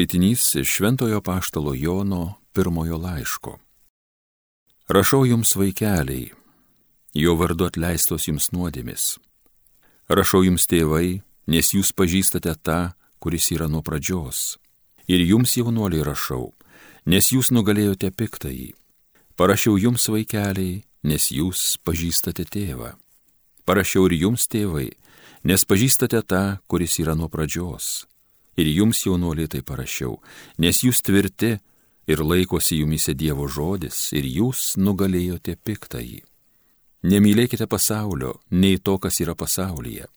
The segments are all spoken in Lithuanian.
Skaitinys iš Šventojo Paštalo Jono pirmojo laiško. Rašau jums vaikeliai, jo vardu atleistos jums nuodėmis. Rašau jums tėvai, nes jūs pažįstate tą, kuris yra nuo pradžios. Ir jums jaunuoliai rašau, nes jūs nugalėjote piktąjį. Parašiau jums vaikeliai, nes jūs pažįstate tėvą. Parašiau ir jums tėvai, nes pažįstate tą, kuris yra nuo pradžios ir jums, jaunuoliai, tai parašiau, nes jūs tvirti ir laikosi jumise Dievo žodis ir jūs nugalėjote piktąjį. Nemylėkite pasaulio, nei to, kas yra pasaulyje.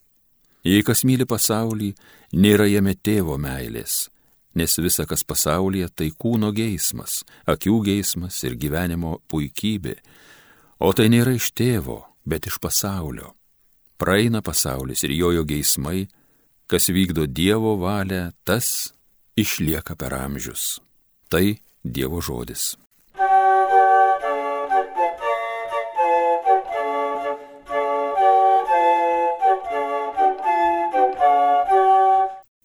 Jei kas myli pasaulį, nėra jame tėvo meilės, nes visa, kas pasaulyje, tai kūno geismas, akių geismas ir gyvenimo puikybė, o tai nėra iš tėvo, bet iš pasaulio. Praeina pasaulis ir jojo geismai, Kas vykdo Dievo valią, tas išlieka per amžius. Tai Dievo žodis.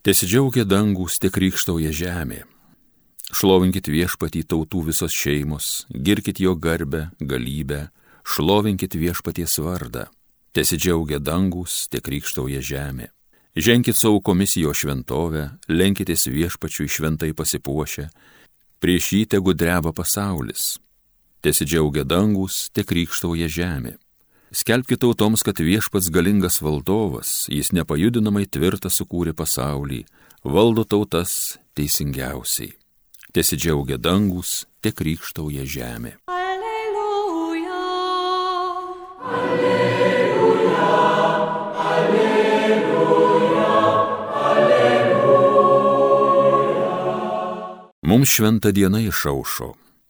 Tesidžiaugia dangus, tik rykštauja žemė. Šlovinkit viešpatį tautų visos šeimos, girkit jo garbę, galybę, šlovinkit viešpaties vardą. Tesidžiaugia dangus, tik rykštauja žemė. Ženkit savo komisijo šventovę, lenkitės viešpačiui šventai pasipuošę, prieš jį tegu dreba pasaulis. Tesidžiaugia dangus, te krikštauja žemė. Skelbkite tautoms, kad viešpats galingas valdovas, jis nepajudinamai tvirtą sukūrė pasaulį, valdo tautas teisingiausiai. Tesidžiaugia dangus, te krikštauja žemė. Alleluja, Mums šventą dieną išaušo.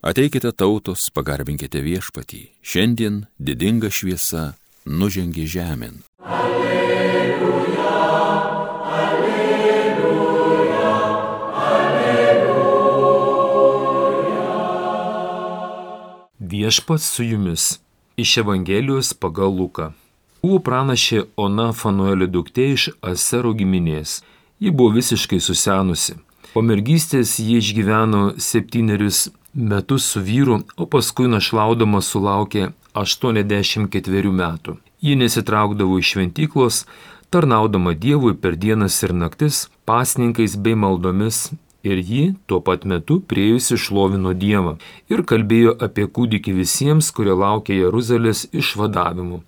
Ateikite tautos, pagarbinkite viešpatį. Šiandien didinga šviesa nužengė žemėn. Alleluja, alleluja, alleluja. Viešpats su jumis iš Evangelijos pagal Luką. Buvo pranašė Ona Fanuelio duktė iš Asero giminės. Ji buvo visiškai susenusi Po mergystės ji išgyveno septynerius metus su vyru, o paskui našlaudama sulaukė 84 metų. Ji nesitraukdavo iš šventyklos, tarnaudama Dievui per dienas ir naktis, pasninkais bei maldomis ir ji tuo pat metu priejusi šlovino Dievą ir kalbėjo apie kūdikį visiems, kurie laukia Jeruzalės išvadavimu.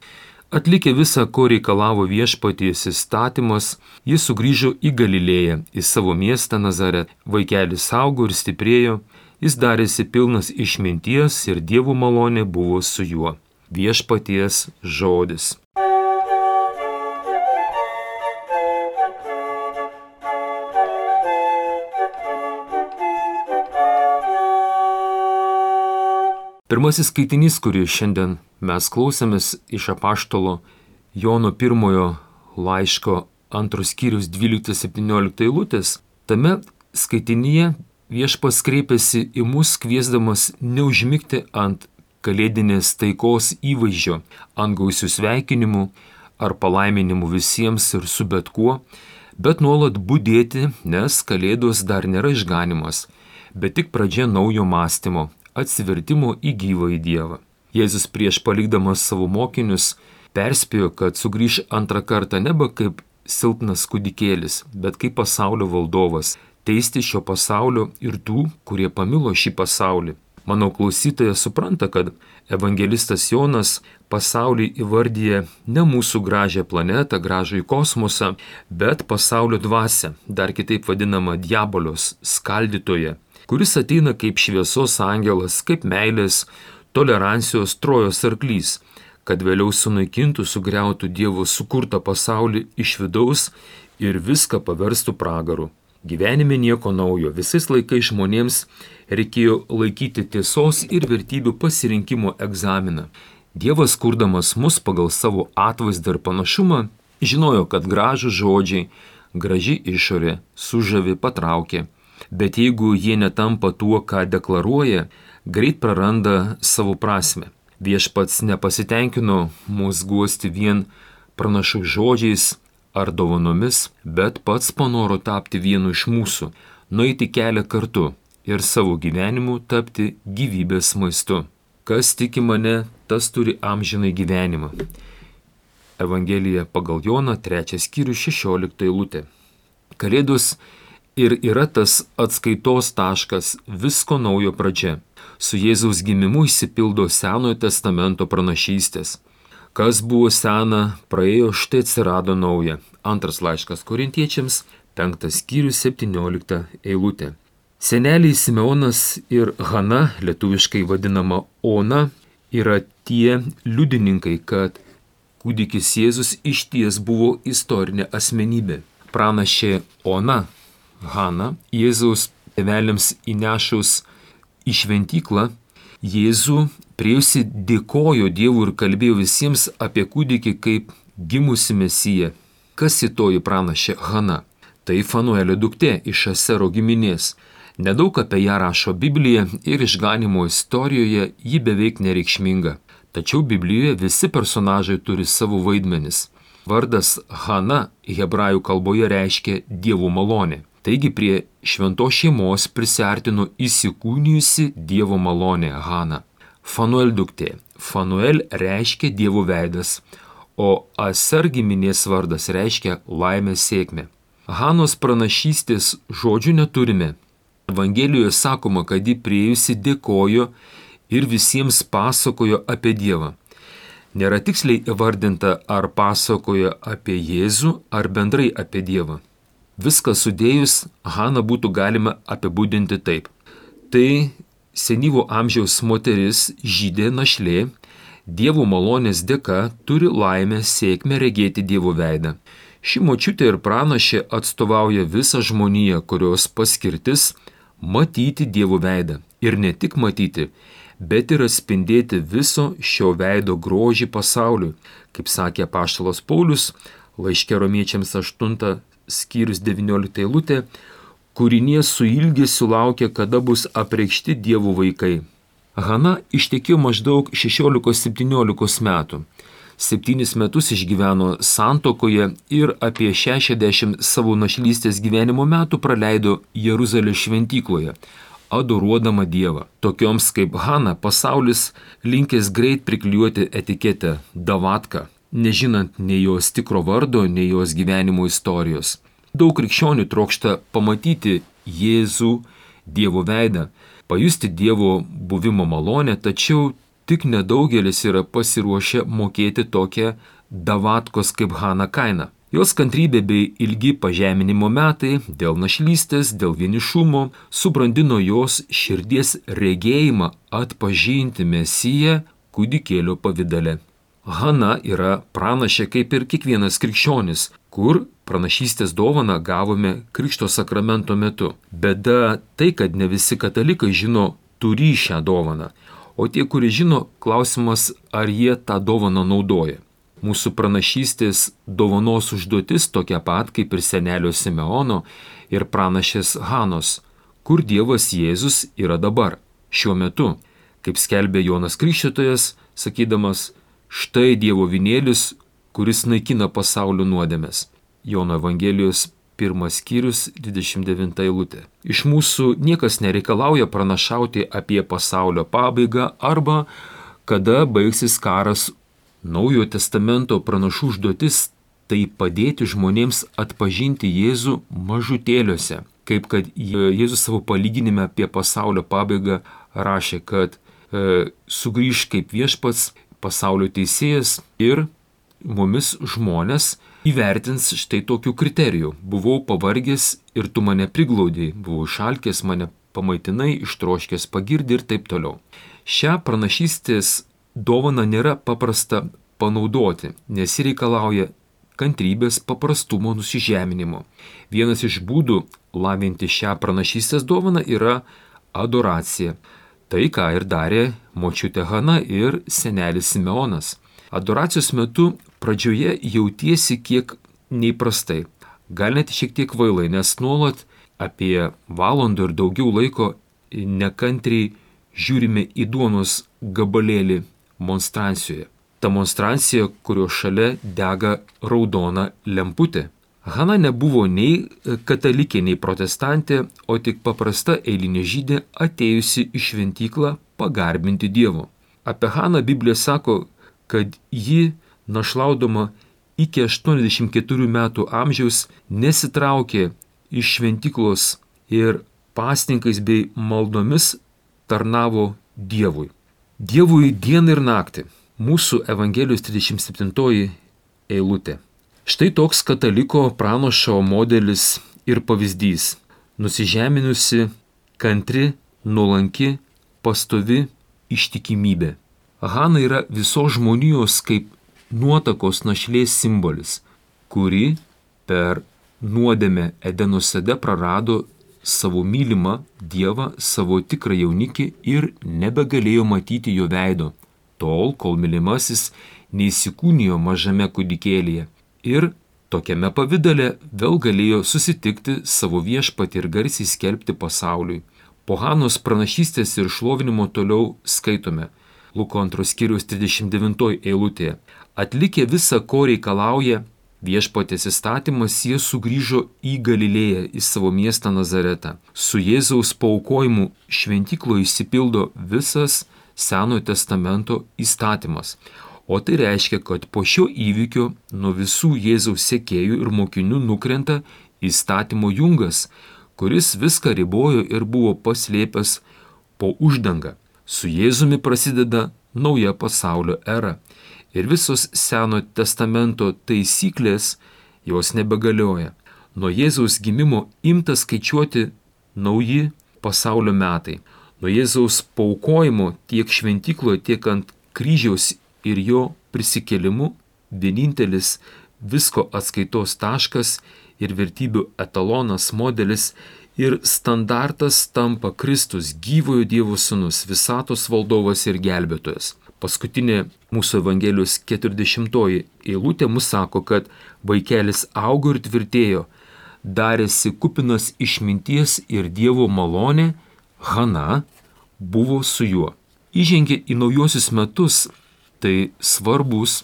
Atlikę visą, ko reikalavo viešpaties įstatymas, jis sugrįžo į Galilėją, į savo miestą Nazarę. Vaikelis augo ir stiprėjo, jis darėsi pilnas išminties ir dievų malonė buvo su juo. Viešpaties žodis. Pirmasis skaitinys, kurį šiandien mes klausėmės iš apaštalo Jono pirmojo laiško antros skyrius 12-17 eilutės, tame skaitinyje viešpas kreipiasi į mus kviesdamas neužmygti ant kalėdinės taikos įvaizdžio, ant gausių sveikinimų ar palaiminimų visiems ir su bet kuo, bet nuolat būdėti, nes kalėdos dar nėra išganimas, bet tik pradžia naujo mąstymo, atsivertimo į gyvą į Dievą. Jėzus prieš palikdamas savo mokinius perspėjo, kad sugrįž antrą kartą nebe kaip silpnas kūdikėlis, bet kaip pasaulio valdovas, teisti šio pasaulio ir tų, kurie pamilo šį pasaulį. Manau, klausytojas supranta, kad evangelistas Jonas pasaulį įvardyje ne mūsų gražią planetą, gražų į kosmosą, bet pasaulio dvasę, dar kitaip vadinamą diabolios skaldytoje, kuris ateina kaip šviesos angelas, kaip meilės, tolerancijos trojos arklys, kad vėliau sunaikintų, sugriautų Dievo sukurtą pasaulį iš vidaus ir viską paverstų pragaru. Gyvenime nieko naujo, visais laikais žmonėms reikėjo laikyti tiesos ir vertybių pasirinkimo egzaminą. Dievas, kurdamas mus pagal savo atvaizdą ir panašumą, žinojo, kad gražų žodžiai, graži išorė, sužavi, patraukė bet jeigu jie netampa tuo, ką deklaruoja, greit praranda savo prasme. Viešpats nepasitenkino mūsų guosti vien pranašų žodžiais ar dovanomis, bet pats panoro tapti vienu iš mūsų, nueiti kelią kartu ir savo gyvenimu tapti gyvybės maistu. Kas tiki mane, tas turi amžinai gyvenimą. Evangelija pagal Joną, trečias skyrius, šešiolikta eilutė. Kalėdos ir yra tas atskaitos taškas visko naujo pradžia. Su Jėzaus gimimu įsipildo Senojo testamento pranašystės. Kas buvo sena, praėjo, štai atsirado nauja. Antras laiškas korintiečiams, penktas skyrius, septyniolikta eilutė. Seneliai Simeonas ir Hana, lietuviškai vadinama Ona, yra tie liudininkai, kad kūdikis Jėzus iš ties buvo istorinė asmenybė. Pranašė Ona Hana, Jėzaus tėveliams įnešus į šventyklą, Jėzų priejusi dėkojo Dievui ir kalbėjo visiems apie kūdikį kaip gimusi mesiją. Kas į toji pranašė Hana? Tai Fanuelio duktė iš Asero giminės. Nedaug apie ją rašo Biblija ir išganimo istorijoje ji beveik nereikšminga. Tačiau Biblijoje visi personažai turi savo vaidmenis. Vardas Hana hebrajų kalboje reiškia dievų malonė. Taigi prie šventos šeimos prisartino įsikūnijusi Dievo malonė Hana. Fanuel duktė. Fanuel reiškia Dievo veidas, o Aser giminės vardas reiškia laimės sėkmę. Hanos pranašystės žodžių neturime. Evangelijoje sakoma, kad ji priejusi dėkojo ir visiems pasakojo apie Dievą. Nėra tiksliai įvardinta, ar pasakojo apie Jėzų, ar bendrai apie Dievą. Viską sudėjus, Haną būtų galima apibūdinti taip. Tai senyvo amžiaus moteris, žydė našlė, Dievo malonės dėka turi laimę sėkmę regėti Dievo veidą. Ši močiutė ir pranašė atstovauja visą žmoniją, kurios paskirtis matyti Dievo veidą. Ir ne tik matyti, bet ir atspindėti viso šio veido grožį pasauliui. Kaip sakė Paštalos Paulius, laiškė romiečiams 8 skyrius 19 eilutė, kūrinė su ilgesiu laukia, kada bus apreikšti dievų vaikai. Hana ištekėjo maždaug 16-17 metų. Septynis metus išgyveno santokoje ir apie 60 savo našlystės gyvenimo metų praleido Jeruzalės šventykloje, adoruodama Dievą. Tokioms kaip Hana pasaulis linkęs greit priklijuoti etiketę Davatka nežinant nei jos tikro vardo, nei jos gyvenimo istorijos. Daug krikščionių trokšta pamatyti Jėzų, Dievo veidą, pajusti Dievo buvimo malonę, tačiau tik nedaugelis yra pasiruošę mokėti tokią davatkos kaip Hana kainą. Jos kantrybė bei ilgi pažeminimo metai dėl našlystės, dėl vienišumo subrandino jos širdies regėjimą atpažinti Mesiją kūdikėlio pavydale. Hana yra pranašė kaip ir kiekvienas krikščionis, kur pranašystės dovaną gavome Krikšto sakramento metu. Bėda tai, kad ne visi katalikai žino turi šią dovaną, o tie, kurie žino, klausimas, ar jie tą dovaną naudoja. Mūsų pranašystės dovanos užduotis tokia pat kaip ir senelio Simeono ir pranašės Hanos, kur Dievas Jėzus yra dabar, šiuo metu, kaip skelbė Jonas Krikščiotojas, sakydamas, Štai Dievo vinėlis, kuris naikina pasaulio nuodėmės. Jono Evangelijos pirmas skyrius 29 eilutė. Iš mūsų niekas nereikalauja pranašauti apie pasaulio pabaigą arba kada baigsis karas. Naujojo testamento pranašų užduotis tai padėti žmonėms atpažinti Jėzų mažutėliuose. Kaip kad Jėzus savo palyginime apie pasaulio pabaigą rašė, kad e, sugrįž kaip viešpats pasaulio teisėjas ir mumis žmonės įvertins štai tokių kriterijų. Buvau pavargęs ir tu mane priglaudėjai, buvau šalkęs, mane pamaitinai, ištroškęs pagirdi ir taip toliau. Šią pranašystės dovaną nėra paprasta panaudoti, nes ji reikalauja kantrybės, paprastumo, nusižeminimo. Vienas iš būdų lavinti šią pranašystės dovaną yra adoracija. Tai, ką ir darė močiutė Hana ir senelis Simeonas. Adoracijos metu pradžioje jautiesi kiek neįprastai, gal net šiek tiek vailai, nes nuolat apie valandą ir daugiau laiko nekantriai žiūrime į duonos gabalėlį monstrancijoje. Ta monstrancija, kurio šalia dega raudona lemputė. Hana nebuvo nei katalikė, nei protestantė, o tik paprasta eilinė žydė atėjusi į šventyklą pagarbinti Dievo. Apie Haną Biblija sako, kad ji našlaudama iki 84 metų amžiaus nesitraukė iš šventyklos ir pasninkais bei maldomis tarnavo Dievui. Dievui dieną ir naktį. Mūsų Evangelijos 37 eilutė. Štai toks kataliko pranašo modelis ir pavyzdys. Nusižeminusi, kantri, nuolanki, pastovi ištikimybė. Hana yra visos žmonijos kaip nuotakos našlės simbolis, kuri per nuodėmę Edeno sade prarado savo mylimą Dievą, savo tikrą jaunikį ir nebegalėjo matyti jo veido, tol, kol mylimasis neįsikūnijo mažame kūdikėlėje ir tokiame pavydale vėl galėjo susitikti savo viešpatį ir garsiai skelbti pasauliui. Po Hanos pranašystės ir šlovinimo toliau skaitome Luko antros skyrius 39 eilutėje. Atlikę visą, ko reikalauja viešpatės įstatymas, jie sugrįžo į Galilėją, į savo miestą Nazaretą. Su Jėzaus paukojimu šventykloje įsipildo visas Senojo testamento įstatymas. O tai reiškia, kad po šio įvykio nuo visų Jėzaus sekėjų ir mokinių nukrenta įstatymo jungas, kuris viską ribojo ir buvo paslėpęs po uždangą. Su Jėzumi prasideda nauja pasaulio era ir visos Seno testamento taisyklės jos nebegalioja. Nuo Jėzaus gimimo imta skaičiuoti nauji pasaulio metai. Nuo Jėzaus paukojimo tiek šventykloje, tiek ant kryžiaus ir jo prisikėlimu vienintelis visko atskaitos taškas ir vertybių etalonas modelis ir standartas tampa Kristus, gyvojo Dievo sūnus, visatos valdovas ir gelbėtojas. Paskutinė mūsų Evangelijos 40 eilutė mus sako, kad vaikelis augo ir tvirtėjo, darėsi kupinas išminties ir Dievo malonė, Hana buvo su juo. Įžengė į naujosius metus, tai svarbus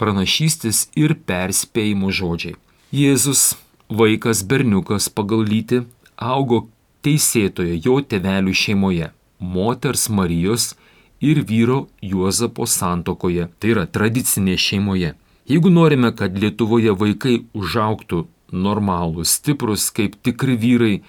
pranašystis ir perspėjimo žodžiai. Jėzus, vaikas berniukas pagal lytį, augo teisėtoje jo tevelių šeimoje - moters Marijos ir vyro Juozapo santokoje, tai yra tradicinėje šeimoje. Jeigu norime, kad Lietuvoje vaikai užauktų normalūs, stiprus kaip tikri vyrai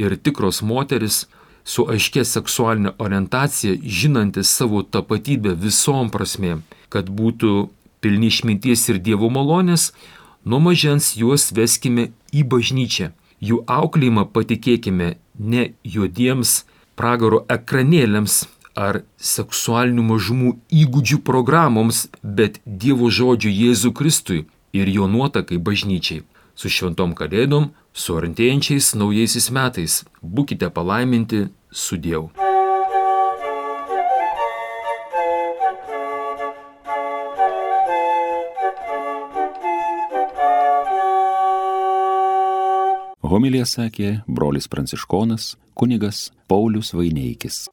ir tikros moteris, su aiškia seksualinė orientacija, žinantis savo tapatybę visom prasmėm, kad būtų pilni išminties ir Dievo malonės, nuo mažens juos veskime į bažnyčią jų auklėjimą patikėkime ne juodiems pragaro ekranėliams ar seksualinių mažumų įgūdžių programoms, bet Dievo žodžiu Jėzų Kristui ir jo nuotakai bažnyčiai. Su šventom kalėdom, su artėjančiais naujaisiais metais būkite palaiminti su Dievu. Homilija sakė brolis pranciškonas kunigas Paulius Vaineikis.